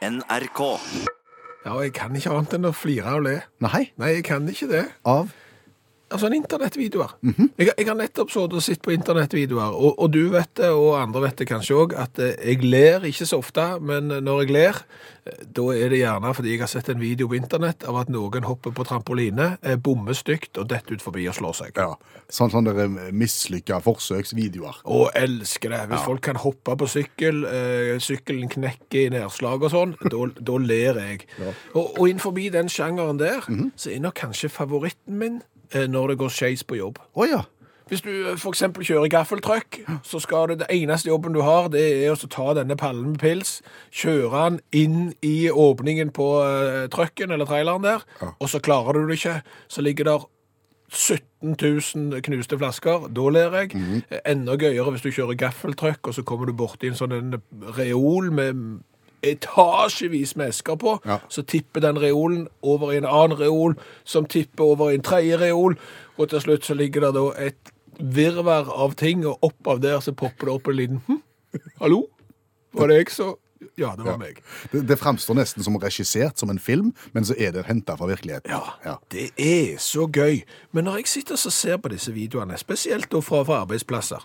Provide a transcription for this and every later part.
NRK. Ja, jeg kan ikke annet enn å flire og le. Nei, Nei, jeg kan ikke det. av Altså, en internettvideoer. jeg, jeg har nettopp så og sett på internettvideoer, og, og du vet det, og andre vet det kanskje òg, at eh, jeg ler ikke så ofte, men når jeg ler, eh, da er det gjerne fordi jeg har sett en video på internett av at noen hopper på trampoline, eh, bommer stygt og detter ut forbi og slår seg. ja, sånn, sånne dere mislykka forsøksvideoer. Å, elsker det. Hvis folk kan hoppe på sykkel, øh, sykkelen knekker i nedslag og sånn, da, ler jeg. Og, og innenfor den sjangeren der, så er nok kanskje favoritten min eh, når det går skeis på jobb. Å ja. Hvis du f.eks. for eksempel kjører gaffeltrøkk, så skal det, det eneste jobben du har, det er å ta denne pallen med pils, kjøre den inn i åpningen på uh, trøkken eller traileren der, og så klarer du det ikke, så ligger der 17 000 knuste flasker, da ler jeg. Eh, Enda gøyere hvis du kjører gaffeltrøkk, og så kommer du borti en sånn en reol med etasjevis med esker på, Ja. så tipper den reolen over i en annen reol, som tipper over i en tredje reol, og til slutt så ligger det da et virvar av ting, og opp av der så popper det opp en liten hm, hallo? Var det jeg så? Ja, det var meg. Det, det framstår nesten som regissert som en film, men så er det henta fra virkeligheten. Ja, det er så gøy. Men når jeg sitter og ser på disse videoene, spesielt fra, fra arbeidsplasser,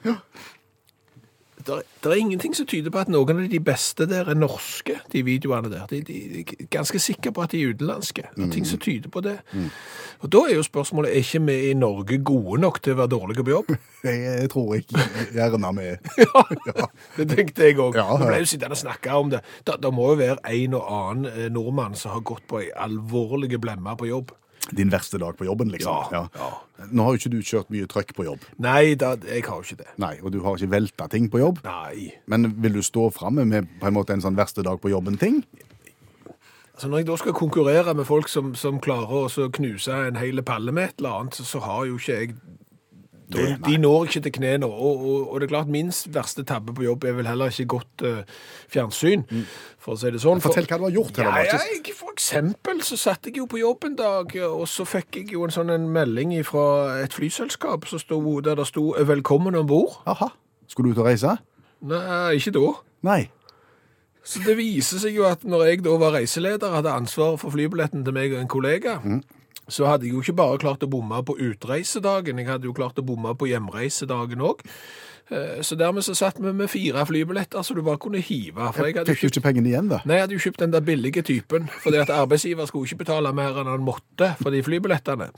det er ingenting som tyder på at noen av de beste der er norske, de videoene der. De, de, de er ganske sikre på at de er utenlandske. Det er ting som tyder på det. Og da er jo spørsmålet, er ikke vi i Norge gode nok til å være dårlige på jobb? Jeg, jeg tror jeg gjerne med ja, det tenkte jeg òg. Ja, ja. Vi ble jo sittende og snakke om det. Det, må jo være en og annen eh, nordmann som har gått på ei alvorlige blemmer på jobb. Din verste dag på jobben, liksom. Ja, ja. Nå har jo ikke du kjørt mye trøkk på jobb. Nei, da, jeg har jo ikke det. Nei, og du har ikke velta ting på jobb. Nei. Men vil du stå framme med på en måte en sånn verste dag på jobben-ting? Altså Når jeg da skal konkurrere med folk som, som klarer å knuse en hel palle med et eller annet, så, så har jo ikke jeg de, de når ikke til knærne. Og, og, og det er klart, min verste tabbe på jobb er vel heller ikke godt uh, fjernsyn, for å si det sånn. For- Fortell hva du har gjort. Ja, Heller, ja, jeg, for eksempel så satt jeg jo på jobb en dag, og så fikk jeg jo en sånn en melding fra et flyselskap sto, der det sto 'velkommen om bord'. Aha. Skulle du ut og reise? Nei, ikke da. Nei. Så det viser seg jo at når jeg da var reiseleder, hadde ansvar for flybilletten til meg og en kollega, så hadde jeg jo ikke bare klart å bomme på utreisedagen, jeg hadde jo klart å bomme på hjemreisedagen òg. Så dermed så satt vi med fire flybilletter så du bare kunne hive. For jeg hadde Fikk du ikke pengene igjen, da? Nei, jeg hadde jo kjøpt den der billige typen, fordi at arbeidsgiver skulle ikke betale mer enn han måtte for de flybillettene.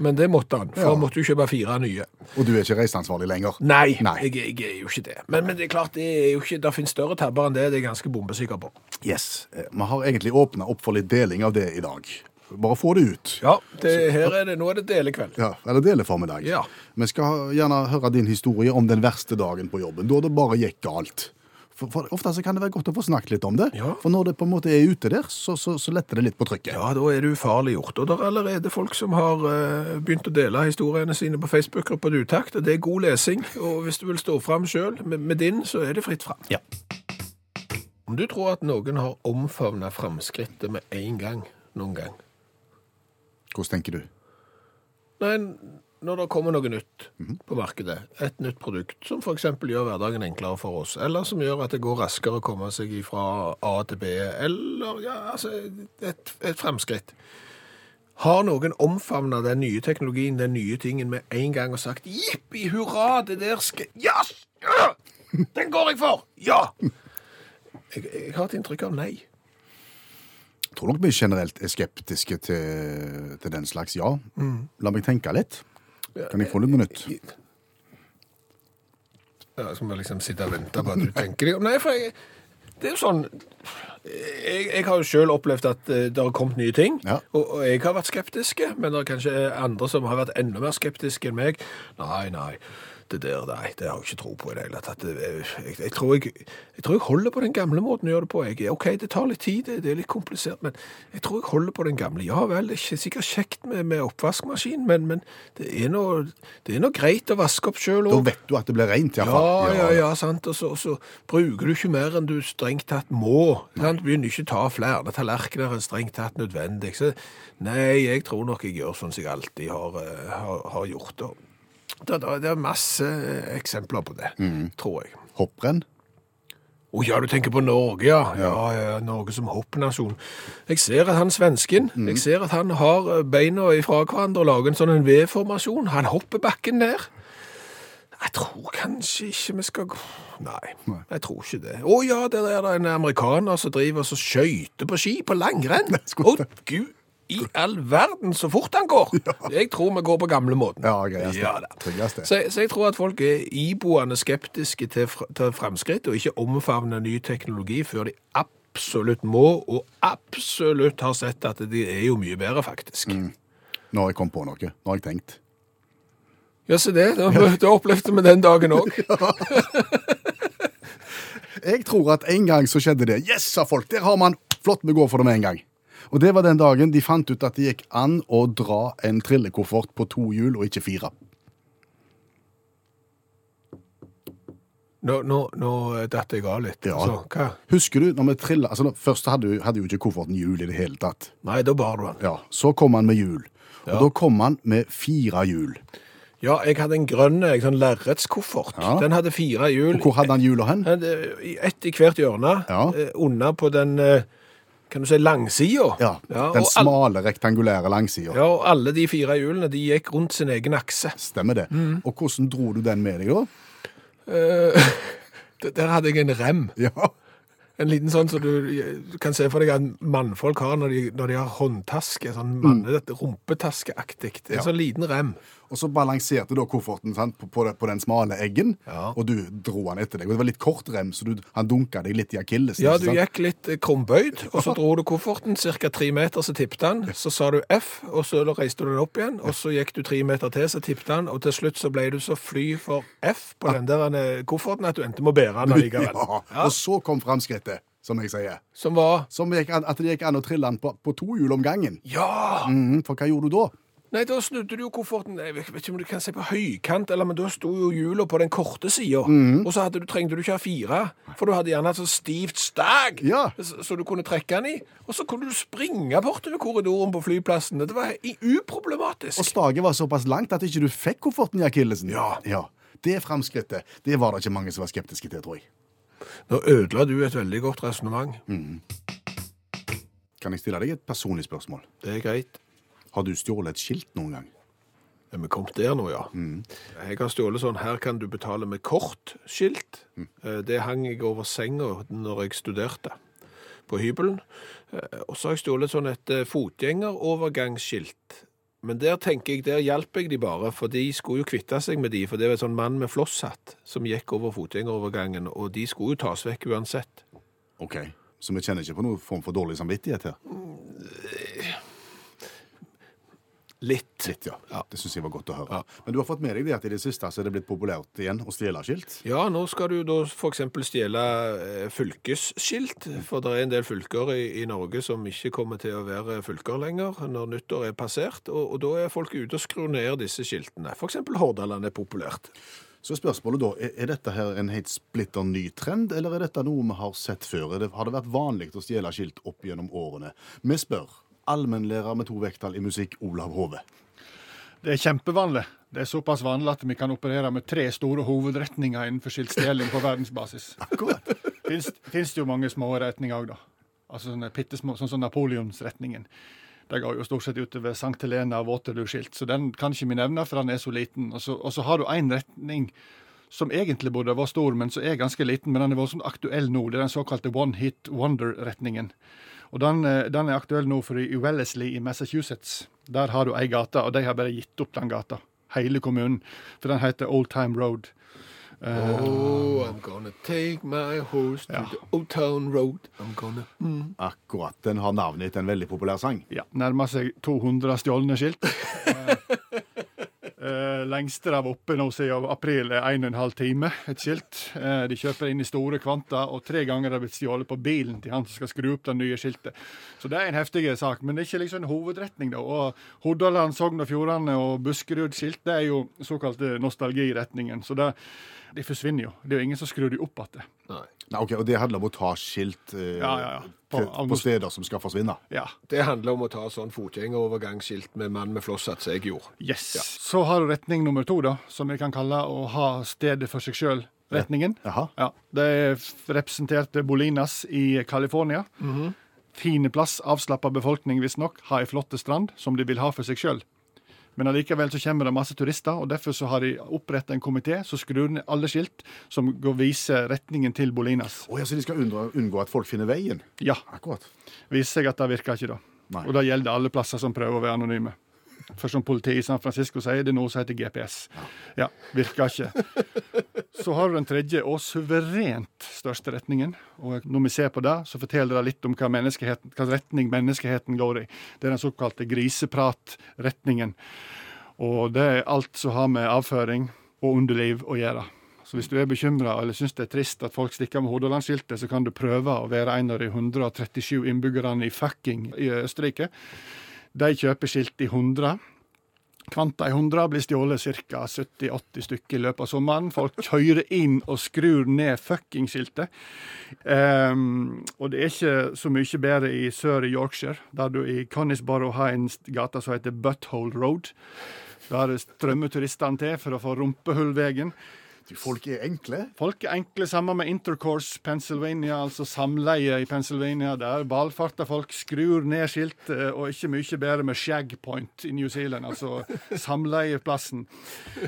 Men det måtte han, for Ja. han måtte jo kjøpe fire nye. Og du er ikke reiseansvarlig lenger? Nei, Nei. Jeg, jeg er jo ikke det. Men, men det er klart, det er jo ikke, det finnes større tabber enn det, det er jeg ganske bombesikker på. Yes. Eh, Vi har egentlig åpna opp for litt deling av det i dag. Bare få det ut. Ja, det, her er det, nå er det delekveld. Ja, Eller deleformiddag. Ja. Vi skal gjerne høre din historie om den verste dagen på jobben, da det bare gikk galt. For, for Ofte så kan det være godt å få snakket litt om det. Ja. For når det på en måte er ute der, så, så, så letter det litt på trykket. Ja, da er det ufarliggjort. Og det er allerede folk som har uh, begynt å dele historiene sine på Facebook-gruppa Utakt. og Det er god lesing. Og hvis du vil stå fram sjøl med, med din, så er det fritt fram. Ja. Om du tror at noen har omfavna framskrittet med en gang noen gang Hvordan tenker du? Nei, når det kommer noe nytt på markedet, et nytt produkt, som f.eks. gjør hverdagen enklere for oss, eller som gjør at det går raskere å komme seg fra A til B, eller ja, altså et, et fremskritt. Har noen omfavna den nye teknologien, den nye tingen, med en gang og sagt jippi, hurra, det der skal yes! ja! Den går jeg for! Ja! Jeg, jeg har et inntrykk av nei. Jeg tror nok vi generelt er skeptiske til, til den slags ja. Mm. La meg tenke litt. Kan jeg få litt minutt? Ja, Skal vi liksom sitte og vente på at du tenker deg om. Nei, for jeg, det er jo sånn jeg, jeg har jo selv opplevd at eh, det har kommet nye ting, Ja. og, og jeg har vært skeptiske, men det er kanskje andre som har vært enda mer skeptiske enn meg. Nei, nei, det der, nei, det har jeg ikke tro på i det hele tatt. Det- Jeg, jeg, tror jeg, jeg tror jeg holder på den gamle måten å gjøre det på. Jeg, ok, det tar litt tid, det, det er litt komplisert, men jeg tror jeg holder på den gamle. Ja vel, det er ikke sikkert kjekt med, med oppvaskmaskin, men, men det, er noe, det er noe greit å vaske opp selv Da vet du at det blir rent, Ja, iallfall. ja, ja, sant. Og så, og så bruker du ikke mer enn du strengt tatt må. Sant? Du begynner ikke å ta flere tallerkener enn strengt tatt nødvendig. Så nei, jeg tror nok jeg gjør sånn som jeg alltid har, eh, har, har gjort. Og det, det, det er masse eksempler på det, tror jeg. Hopprenn. Å ja, du tenker på Norge, ja. ja. ja, Norge som hoppnasjon. Jeg ser at han svensken Jeg ser at han har eh, beina ifra hverandre og lager en sånn V-formasjon. Han hopper bakken ned. Jeg tror kanskje ikke vi skal gå Nei, jeg tror ikke det. Å ja, der er det en amerikaner som driver og skøyter på ski på langrenn. Å gud i all verden så fort han går! Jeg tror vi går på gamlemåten. Ja, greiest det. Ja, da. Tryggest det. Så, så jeg tror at folk er iboende skeptiske til, fr- til fremskritt, og ikke omfavner ny teknologi før de absolutt må, og absolutt har sett at de er jo mye bedre, faktisk. Nå har jeg kommet på noe. Nå har jeg tenkt. Ja, se det. Da, da opplevde vi den dagen òg. Jeg tror at en gang så skjedde det. Yes, sa folk. Der har man Flott, vi går for det med en gang. Og det var den dagen de fant ut at det gikk an å dra en trillekoffert på to hjul og ikke fire. Nå, nå, nå datt jeg av litt. Ja. Så, hva? Husker du når vi trilla altså, Først hadde, hadde jo ikke kofferten hjul i det hele tatt. Nei, da bar du den. Ja, Så kom han med hjul. Og da kom han med fire hjul. Ja, jeg hadde en grønn jeg, sånn lerretskoffert. Ja. Den hadde fire hjul. Og hvor hadde han hjula hen? Hadde Ett i hvert hjørne. Ja. eh, Unna på den eh, kan du si langsida. Ja, Ja, Den smale, all- rektangulære langsida. Ja, og alle de fire hjulene de gikk rundt sin egen akse. Stemmer det. Mm. Og hvordan dro du den med deg, da? Uh, Der hadde jeg en rem. Ja. En liten sånn som du, du kan se for deg at mannfolk har når de, når de har håndtaske. Sånn manne, rumpetaskeaktig. En Ja. sånn liten rem. Og så balanserte da kofferten sant, på, på, på den smale eggen, Ja. og du dro han etter deg. Og det var litt kort rem, så du, han dunka deg litt i akillesen. Ja, du gikk litt eh, krumbøyd, og så dro du kofferten ca. tre meter, så tippet han. Så sa du F, og så reiste du den opp igjen, og så gikk du tre meter til, så tippet han, og til slutt så ble du så fly for F på den der eh, kofferten at du endte med å bære den allikevel. Ja. Og så kom framskrittet, som jeg sier. Som var Som gikk an, at det gikk an å trille den på, på to hjul om gangen. Ja! Mm, for hva gjorde du da? Nei, da snudde du jo kofferten Jeg vet ikke om du kan si på høykant, eller, men da sto jo hjula på den korte sida. Mhm. Og så du, trengte du ikke ha fire, for du hadde gjerne et så stivt stag Ja. så, du kunne trekke den i. Og så kunne du springe bortover korridoren på flyplassen. Det var uproblematisk. Og staget var såpass langt at ikke du fikk kofferten i akillesen. Ja. ja. Det framskrittet det var det ikke mange som var skeptiske til, tror jeg. Nå ødela du et veldig godt resonnement. Kan jeg stille deg et personlig spørsmål? Det er greit. Har du stjålet et skilt noen gang? Er vi kommet der nå, ja? Jeg har stjålet sånn 'her kan du betale med kort'-skilt. Mm. Det hang jeg over senga når jeg studerte på hybelen. Eh, Og så har jeg stjålet sånn et eh, fotgjengerovergangsskilt. Men der tenker jeg, der hjalp jeg de bare, for de skulle jo kvitte seg med de, for det var en sånn mann med flosshatt som gikk over fotgjengerovergangen, og de skulle jo tas vekk uansett. Ok. Så vi kjenner ikke på noen form for dårlig samvittighet her? Litt. Litt, ja. Ja. Det syns jeg var godt å høre. Ja. Men du har fått med deg det at i det siste så er det blitt populært igjen å stjele skilt? Ja, nå skal du da f.eks. stjele eh, fylkesskilt, for det er en del fylker i, i Norge som ikke kommer til å være fylker lenger når nyttår er passert, og, og da er folk ute og skrur ned disse skiltene. Eksempel Hordaland er populært. Så spørsmålet da, er, dette her en helt splitter ny trend, eller er dette noe vi har sett før? Det, har det vært vanlig å stjele skilt opp gjennom årene? Vi spør allmennlærer med to vekttall i musikk, Olav Hove. Det er kjempevanlig. Det er såpass vanlig at vi kan operere med tre store hovedretninger innenfor skiltstjeling på verdensbasis. Akkurat. Finns det jo mange små retninger òg, da. Altså sånne pittesmå, sånn som Napoleonsretningen. Det går jo stort sett utover Sankt Helena og Waterloo-skilt, så den kan ikke vi nevne, for den er så liten. Og så, og så har du én retning som egentlig burde vært stor, men som er ganske liten, men den er vært sånn aktuell nå. Det er den såkalte One Hit Wonder-retningen. Og den, eh, den er aktuell nå, for i Wellesley i Massachusetts, der har du ei gate, og de har bare gitt opp den gata. Hele kommunen. For den heter Old Time Road. Oh, I'm gonna take my horse to the old town road. I'm gonna Akkurat. Den har navnet etter en veldig populær sang. Ja, nærmer seg 200 stjålne skilt. Lengste det var oppe nå siden april er 1 12 time, et skilt. Eh, de kjøper inn i store kvanta, og tre ganger har det blitt stjålet på bilen til han som skal skru opp det nye skiltet. Så det er en heftig sak, men det er ikke liksom en hovedretning, da. Og Hordaland, Sogn og Fjordane og Buskerud-skilt, det er jo såkalte nostalgiretningen. Så det, de forsvinner jo. Det er jo ingen som skrur de opp igjen. Nei. Ok, Og det handler om å ta skilt eh, Ja, ja, ja. På- til, på steder som skal forsvinne. Ja. Det handler om å ta sånn fotgjengerovergangsskilt med mann med flosshatt, som jeg gjorde. Yes. Så har du retning nummer to, da, som vi kan kalle å ha stedet for seg sjøl. retningen. Jaha. Ja, Det f- representerte Bolinas i California. Fine plass, avslappa befolkning visstnok, har ei flotte strand som de vil ha for seg sjøl. Men allikevel så kommer det masse turister, og derfor så har de oppretta en komité som skrur ned alle skilt som går viser retningen til Bolinas. Oh, ja, så de skal unngå, unngå at folk finner veien? Ja, Akkurat. viser seg at det virker ikke, da. Nei. Og det gjelder alle plasser som prøver å være anonyme. For som politiet i San Francisco sier, det er noe som heter GPS. Ja, virker ikke. Så har du den tredje og suverent største retningen. Og når vi ser på det, så forteller det litt om hva, hva retning menneskeheten går i. Det er den såkalte grisepratretningen. Og det er alt som har med avføring og underliv å gjøre. Så hvis du er bekymra eller syns det er trist at folk stikker med Hordalandsskiltet, så kan du prøve å være en av de 137 innbyggerne i fucking i Østerrike. De kjøper skilt i 100. Kvanta i 100 blir stjålet ca. 70-80 stykker i løpet av sommeren. Folk kjører inn og skrur ned fuckingskiltet. Um, og det er ikke så mye bedre i sør i Yorkshire, der du i Conisborough har en gate som heter Butthole Road. Der strømmer turistene til for å få rumpehullveien. Du, folk er enkle. Folk er enkle sammen med Intercourse Pennsylvania, altså samleie i Pennsylvania. Der valfarter folk skrur ned skiltet, og ikke mye bedre med Shag Point i New Zealand, altså samleieplassen.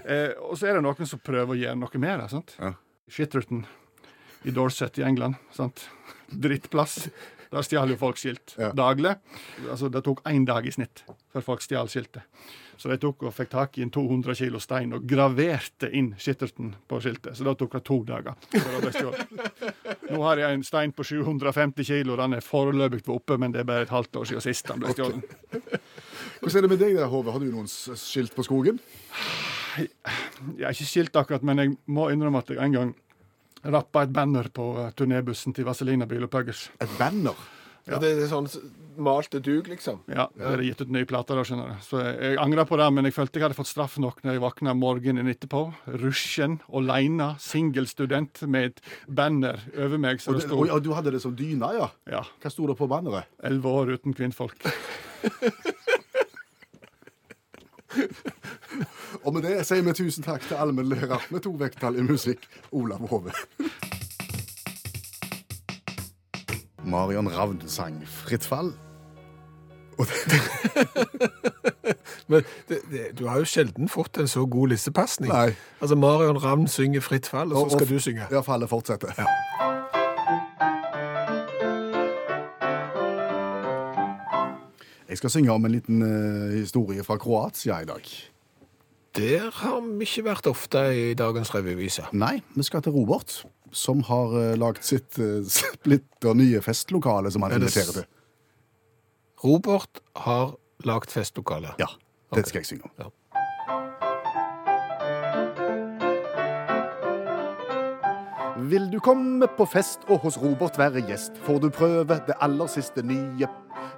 Eh, og så er det noen som prøver å gjøre noe med det. sant? Ja. Shitterton i Dorset i England. sant? Drittplass. Der stjal jo folk skilt Ja. daglig. Altså, Det tok én dag i snitt før folk stjal skiltet. Så de tok og fikk tak i en 200 kilo stein og graverte inn skitterten på skiltet. Så da tok det to dager. Nå har jeg en stein på 750 kilo. Den er foreløpig oppe, men det er bare et halvt år siden sist den ble stjålet. Hvordan er det med deg der, Håve? Har du noen skilt på skogen? Jeg er ikke skilt akkurat, men jeg må innrømme at jeg en gang rappa et banner på eh, turnébussen til Vazelina Bil og Puggers. Et banner? Ja. Det er sånn malte dug, liksom. Ja, det er gitt ut nye plater da, skjønner du. Så jeg, jeg angrer på det, men jeg følte jeg hadde fått straff nok når jeg våkna morgenen etterpå. Rusjen, aleine, singelstudent med et banner over meg. Så Og, det det, sto og, og du hadde det som dyna, ja? ja, Hva sto det på banneret? elleve år uten kvinnfolk. Og med det sier vi tusen takk til allmennlærer med to vekttall i musikk, Olav Hove. Marion Ravn sang 'Fritt fall'. Men det, det, du har jo sjelden fått en så god lissepasning. Nei. Altså, Marion Ravn synger Fritt fall, og så skal du synge. Ja, fallet fortsetter. Jeg skal synge om en liten uh, historie fra Kroatia i dag. Der har vi ikke vært ofte i dagens revyvise. Nei, vi skal til Robert, som har uh, lagd sitt uh, splitter nye festlokale som han Er inviterer til. Robert har lagt festlokale. Ja, det okay. skal jeg synge om. Ja. Vil du komme på fest og hos Robert være gjest, får du prøve det aller siste nye.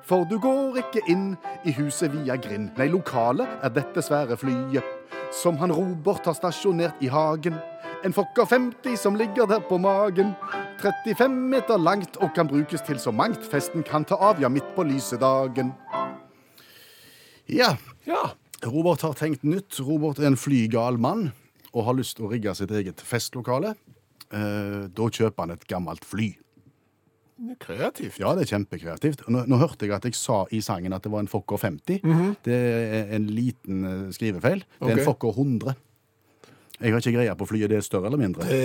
For du går ikke inn i huset via grind. Nei, lokalet er dette svære flyet. Som han Robert har stasjonert i hagen. En Fokker 50 som ligger der på magen. 35 meter langt og kan brukes til så mangt. Festen kan ta av, ja, midt på lyse dagen. Ja, Ja. Robert har tenkt nytt. Robert er en flygal mann og har lyst til å rigge sitt eget festlokale. Eh, da kjøper han et gammelt fly. Kreativt. Ja, det er kjempekreativt. Nå, nå hørte jeg at jeg sa i sangen at det var en Fokker 50. Det er en liten eh, skrivefeil. Det er okay. en Fokker 100. Jeg har ikke greie på flyet. Det er større eller mindre? Det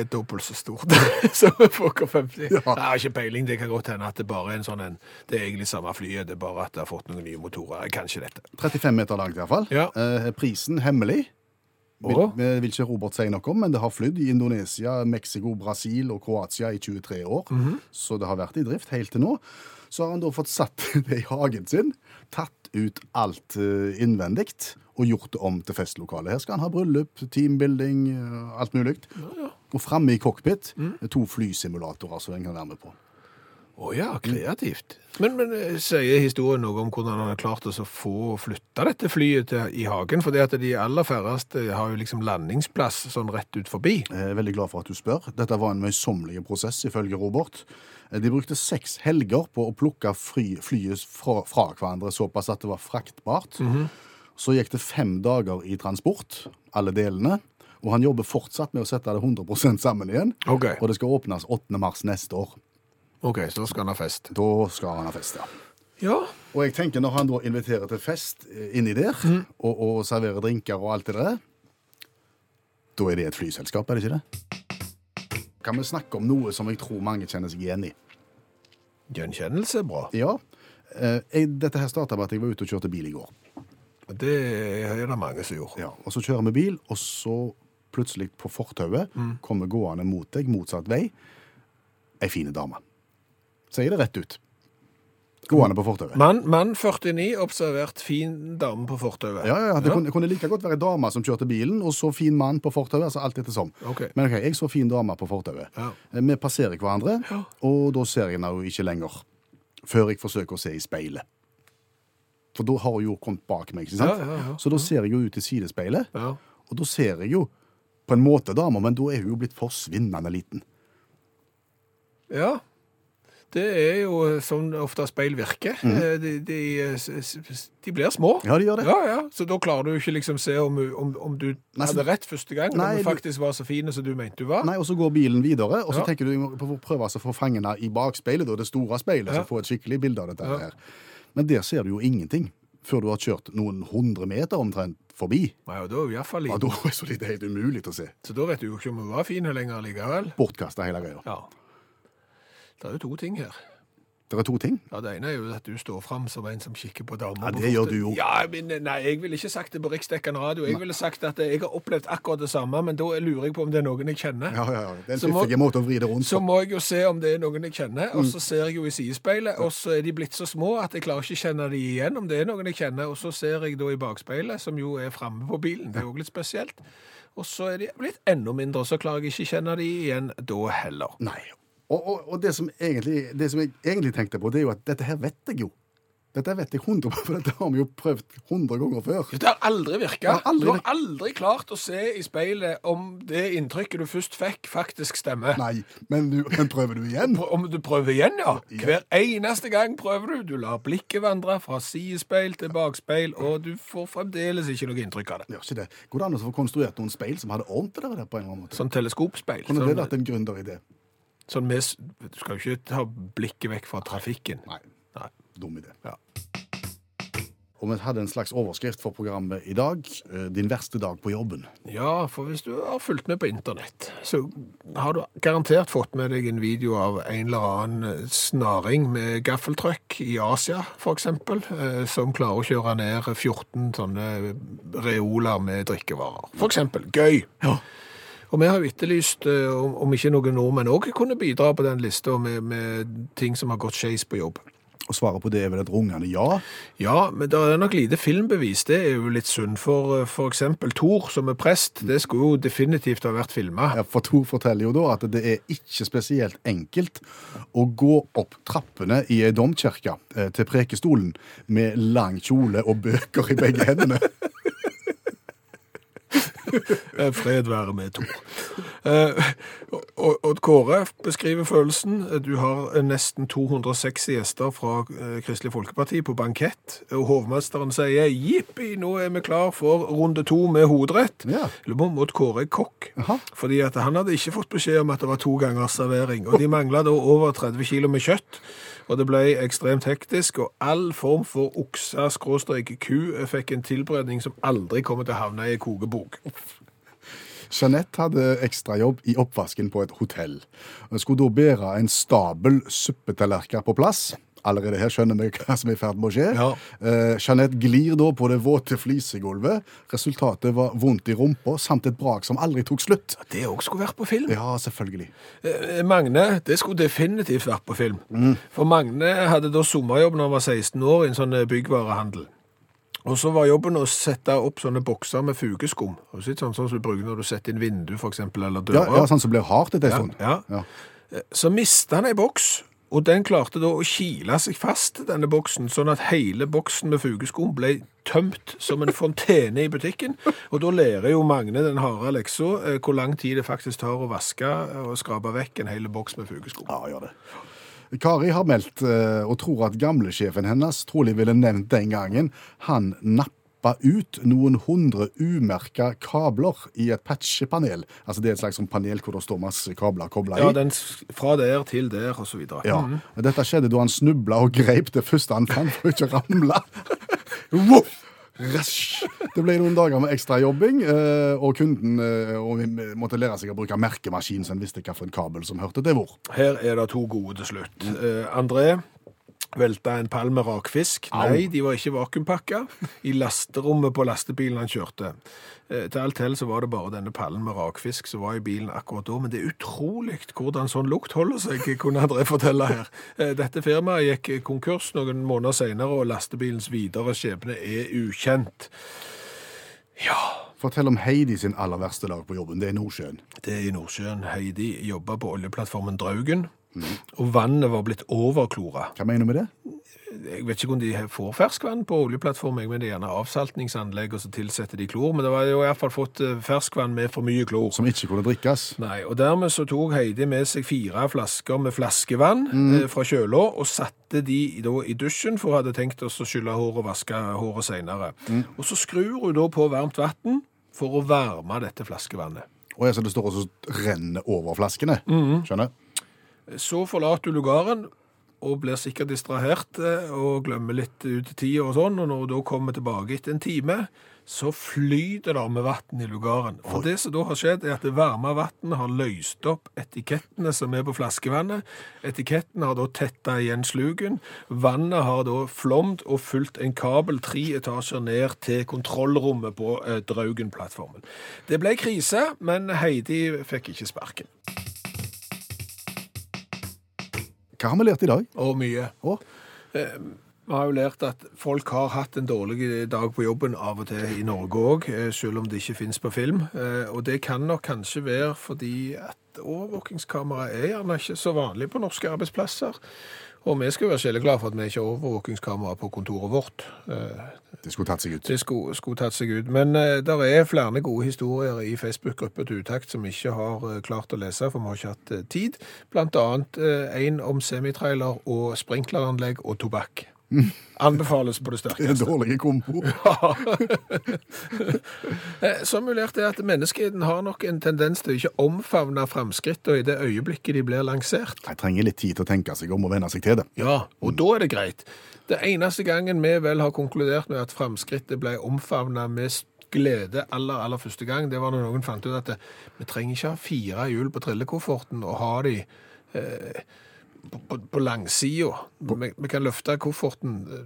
er dobbelt så stort som Fokker 50. Ja. Jeg har ikke peiling. Det kan godt hende at det bare er en sånn en Det er egentlig samme flyet, det er bare at det har fått noen nye motorer. Kanskje dette. 35 meter langt iallfall. Ja. Eh, prisen hemmelig. Vil, vil ikke Robert si noe om, men det har flydd i Indonesia, Mexico, Brasil og Kroatia i 23 år. Mhm. Så det har vært i drift helt til nå. Så har han da fått satt det i hagen sin, tatt ut alt uh, innvendig og gjort det om til festlokale. Her skal han ha bryllup, teambuilding, eh, alt mulig. Og framme i cockpit Mm. er to flysimulatorer som en kan være med på. Å ja, kreativt. Men, men eh, sier historien noe om hvordan han har klart å få flytta dette flyet til, i hagen? For det at de aller færreste har jo liksom landingsplass sånn rett ut forbi. Jeg er veldig glad for at du spør. Dette var en møysommelig prosess, ifølge Robert. Eh, De brukte seks helger på å plukke fly, flyet fra, fra hverandre såpass at det var fraktbart. Så gikk det fem dager i transport, alle delene. Og han jobber fortsatt med å sette det 100% sammen igjen. Okay. Og det skal åpnes 8. mars neste år. Ok, så da skal han ha fest. Da skal han ha fest, ja. Ja, Og jeg tenker når han da inviterer til fest eh, inni der, og, og serverer drinker og alt det der, da er det et flyselskap, er det ikke det? Kan vi snakke om noe som jeg tror mange kjenner seg igjen i? gjenkjennelse er bra. Ja. Eh, jeg, dette her starta med at jeg var ute og kjørte bil i går. Det er det mange som gjorde. Ja, og så kjører vi bil, og så plutselig på fortauet kommer gående mot deg, motsatt vei, ei fin dame. Sier det rett ut. Gående på fortauet. Mann, mann 49, observert fin dame på fortauet. Ja, ja, ja, det kunne, kunne like godt være ei dame som kjørte bilen, og så fin mann på fortauet. altså alt ettersom. Ok. Men ok, jeg så fin dame på fortauet. Ja. Eh, Vi passerer hverandre, Ja. og da ser jeg henne jo ikke lenger. Før jeg forsøker å se i speilet. For da har hun jo kommet bak meg, ikke sant? Ja, ja, ja. Så da ser jeg jo ut i sidespeilet, Ja. og da ser jeg jo på en måte dama, men da er hun jo blitt forsvinnende liten. ja. Det er jo sånn ofte speil virker. Mm. De, de, s- s- de blir små. Ja, de gjør det. Ja, ja. Så da klarer du ikke liksom se om, om, om du Nei, hadde rett første gang, Nei, om du faktisk var så fin som du mente du var. Nei, og så går bilen videre, og så Ja. tenker du på å prøve å få fangene i bakspeilet, det store speilet, så få et skikkelig bilde av dette her. Men der ser du jo ingenting før du har kjørt noen hundre meter omtrent forbi. Nei, og da er hun iallfall Ja, da er så det helt umulig å se. Så da vet du jo ikke om hun var fin lenger likevel. Bortkasta hele greia. Ja. Det er jo to ting her. Det er to ting. Ja, Det ene er jo at du står fram som en som kikker på damer. Ja, det gjør du jo. Ja, men Nei, jeg ville ikke sagt det på riksdekkende radio. Jeg ville sagt at jeg har opplevd akkurat det samme, men da lurer jeg på om det er noen jeg kjenner. Ja, ja, ja. Det er en fiffig måte å vri det rundt Så må jeg jo se om det er noen jeg kjenner, Mm. og så ser jeg jo i sidespeilet, og så er de blitt så små at jeg klarer ikke å kjenne de igjen om det er noen jeg kjenner, og så ser jeg da i bakspeilet, som jo er framme på bilen, det er òg litt spesielt, og så er de blitt enda mindre, og så klarer jeg ikke kjenne de igjen da heller. Nei. Og, og, og det, som egentlig, det som jeg egentlig tenkte på, det er jo at dette her vet jeg jo. Dette vet jeg 100 for dette har vi jo prøvd 100 ganger før. Det har aldri virka. Du har aldri klart å se i speilet om det inntrykket du først fikk, faktisk stemmer. Nei, men, du, men prøver du igjen? Om du prøver igjen, ja. Hver eneste gang prøver du. Du lar blikket vandre fra sidespeil til bakspeil, og du får fremdeles ikke noe inntrykk av det. Gjør ikke det. Går det an å få konstruert noen speil som hadde ordnet det der på en eller annen måte? Sånn teleskopspeil. Kunne det Sånn, vært en gründeridé? Sånn med, du skal jo ikke ta blikket vekk fra trafikken. Nei. Nei. Dum idé. Ja. Og vi hadde en slags overskrift for programmet i dag. eh, Din verste dag på jobben. Ja, for hvis du har fulgt med på internett, så har du garantert fått med deg en video av en eller annen eh, snaring med gaffeltrøkk i Asia, eksempel, eh, som klarer å kjøre ned 14 sånne reoler med drikkevarer. Eksempel. Gøy! Og vi har jo etterlyst eh, om, ikke noen nordmenn òg kunne bidra på den lista med, med ting som har gått skeis på jobb. Og svaret på det er vel et rungende ja. Ja, men det er nok lite filmbevis. Det er jo litt synd. For f.eks. for eksempel Thor, som er prest, det skulle jo definitivt ha vært filma. Ja, For Thor forteller jo da at det er ikke spesielt enkelt å gå opp trappene i ei domkirke eh, til prekestolen med lang kjole og bøker i begge hendene. Eh, Fred være med Thor. Odd og, og Kåre beskriver følelsen. Du har eh, nesten 260 gjester fra eh, Kristelig Folkeparti på bankett, og hovmesteren sier jippi, nå er vi klar for runde to med hovedrett. Ja. Lurer på Odd Kåre er kokk, fordi at han hadde ikke fått beskjed om at det var to ganger servering, og de mangla da over 30 kilo med kjøtt. Og det ble ekstremt hektisk, og all form for oksa, skråstrek, ku fikk en tilberedning som aldri kommer til å havne i kokebok. Jeanette hadde ekstrajobb i oppvasken på et hotell. Hun skulle da bære en stabel suppetallerkener på plass. Allerede her skjønner vi hva som er i ferd med å skje. Ja. Eh, Jeanette glir da på det våte flisegulvet. Resultatet var vondt i rumpa samt et brak som aldri tok slutt. Det òg skulle vært på film. Ja, selvfølgelig. Eh, Magne, det skulle definitivt vært på film. For Magne hadde da sommerjobb når han var 16 år i en sånn eh, byggvarehandel. Og så var jobben å sette opp sånne bokser med fugeskum. Sånn, sånn som du bruker når du setter inn vindu, for eksempel, eller Ja, dører? ja Sånn som blir hardt etter en stund. ja. Ja. Eh, Så mista han ei boks, og den klarte da å kile seg fast, denne boksen, sånn at hele boksen med fugeskum ble tømt som en fontene i butikken. Og da lærer jo Magne den harde leksa eh, hvor lang tid det faktisk tar å vaske og skrape vekk en hel boks med fugeskum. Ja, gjør det. Kari har meldt eh, og tror at gamlesjefen hennes trolig ville nevnt den gangen han nappa slippe ut noen hundre umerka kabler i et patchepanel. Altså det er et slags sånn panel hvor det står masse kabler kobla i. Ja, den fra der til der, og så videre. Ja, Mm. Dette skjedde da han snubla og greip det første han fant for ikke å ramle. Voff! Det ble noen dager med ekstrajobbing, eh, og kunden eh, og måtte lære seg å bruke merkemaskin, så en visste hvilken kabel som hørte til hvor. Her er det to gode til slutt. Eh, André velta en pall med rakfisk. Nei, de var ikke vakuumpakka. I lasterommet på lastebilen han kjørte. Eh, til alt hell så var det bare denne pallen med rakfisk som var i bilen akkurat da. Men det er utrolig hvordan sånn lukt holder seg, kunne André fortelle her. Eh, dette firmaet gikk konkurs noen måneder senere, og lastebilens videre skjebne er ukjent. Ja, Fortell om Heidi sin aller verste dag på jobben. Det er i Nordsjøen. det er i Nordsjøen. Heidi jobba på oljeplattformen Draugen. Og vannet var blitt overklora. Hva mener du med det? Jeg vet ikke om de får ferskvann på oljeplattformen, men det er gjerne avsaltningsanlegg, og så tilsetter de klor. Men det var jo i hvert fall fått eh, ferskvann med for mye klor. Som ikke kunne drikkes. Nei, og dermed så tok Heidi med seg fire flasker med flaskevann eh, fra kjøla, og satte de da i dusjen, for hun hadde tenkt oss å skylle håret og vaske håret senere. Og så skrur hun da på varmt vann for å varme dette flaskevannet. Og jeg, så det står og så renner over flaskene. Skjønner? Så forlater du lugaren og blir sikkert distrahert eh, og glemmer litt ut tida og sånn, og når du da kommer tilbake etter en time, så flyter det med vann i lugaren. For det som da har skjedd, er at det varme vannet har løst opp etikettene som er på flaskevannet. Etikettene har da tetta igjen sluken. Vannet har da flomt og fulgt en kabel tre etasjer ned til kontrollrommet på eh, Draugen-plattformen. Det ble krise, men Heidi fikk ikke sparken. Hva har vi lært i dag? Og mye. Å, Vi har jo lært at folk har hatt en dårlig dag på jobben av og til i Norge òg, selv om det ikke finnes på film. Eh, Og det kan nok kanskje være fordi at overvåkingskamera er gjerne ikke så vanlig på norske arbeidsplasser. Og vi skal være sjeleglade for at vi ikke har overvåkingskamera på kontoret vårt. Eh, det skulle tatt seg ut. Det skulle, skulle tatt seg ut. Men uh, det er flere gode historier i Facebook-gruppa til Utakt som vi ikke har uh, klart å lese, for vi har ikke hatt uh, tid. Blant annet eh, en om semitrailer og sprinkleranlegg og tobakk. Anbefales på det er sterkeste. en dårlig kompo Eh, Formulert er at menneskeheten har nok en tendens til å ikke omfavne framskrittene i det øyeblikket de blir lansert. Jeg trenger litt tid til å tenke seg om og venne seg til det. Ja, og da er det greit. Det eneste gangen vi vel har konkludert med at framskrittet ble omfavna med glede aller, aller første gang, det var når noen fant ut at det, vi trenger ikke ha fire hjul på trillekofferten og ha de eh, på, på, langsida. Vi, vi kan løfte kofferten eh,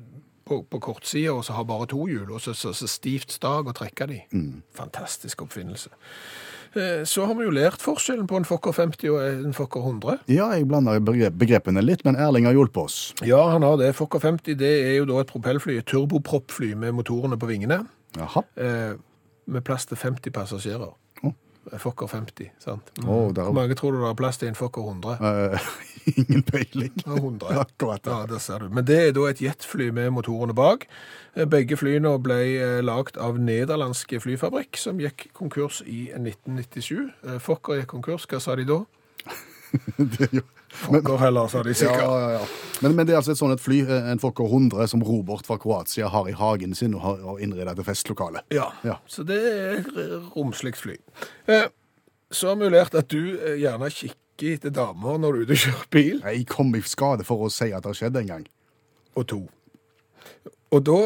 på, på kortsida og så ha bare to hjul, og så, så, så stivt stag og trekke de. Fantastisk oppfinnelse. Eh, Så har vi jo lært forskjellen på en Fokker 50 og en Fokker 100. Ja, jeg blander begrepene litt, men Erling har hjulpet oss. Ja, han har det. Fokker 50 det er jo da et propellfly, et turboproppfly med motorene på vingene, Aha. eh, med plass til 50 passasjerer. Fokker 50, sant? Oh, der- Hvor mange tror du det er plass til en Fokker 100? Uh, ingen peiling. 100. Akkurat. Ja, det ser du. Men det er da et jetfly med motorene bak. Eh, Begge flyene ble lagd lagt av nederlandske flyfabrikk, som gikk konkurs i 1997. Eh, Fokker gikk konkurs, hva sa de da? Det er jo... Fokker heller, sa de sikkert. ja, ja. Men, men det er altså et sånt et fly, eh, en Fokker 100, som Robert fra Kroatia har i hagen sin og har innreda til festlokale. Ja, Ja. så det er et romslig fly. Eh, Så lært at du eh, gjerne kikker etter damer når du er ute og kjører bil, Jeg kom i skade for å si at det har skjedd en gang. og to. Og da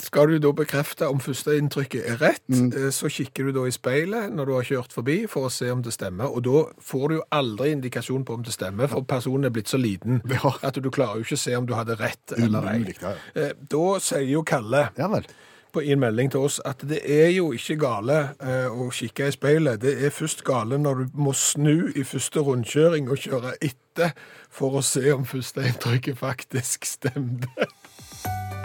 skal du da bekrefte om førsteinntrykket er rett. Mm. Så kikker du da i speilet når du har kjørt forbi for å se om det stemmer, og da får du jo aldri indikasjon på om det stemmer, for personen er blitt så liten Ja. at du klarer jo ikke å se om du hadde rett eller ei. Ja. Eh, Da sier jo Kalle Ja på en melding til oss at det er jo ikke gale eh, å kikke i speilet. Det er først gale når du må snu i første rundkjøring og kjøre etter for å se om førsteinntrykket faktisk stemte.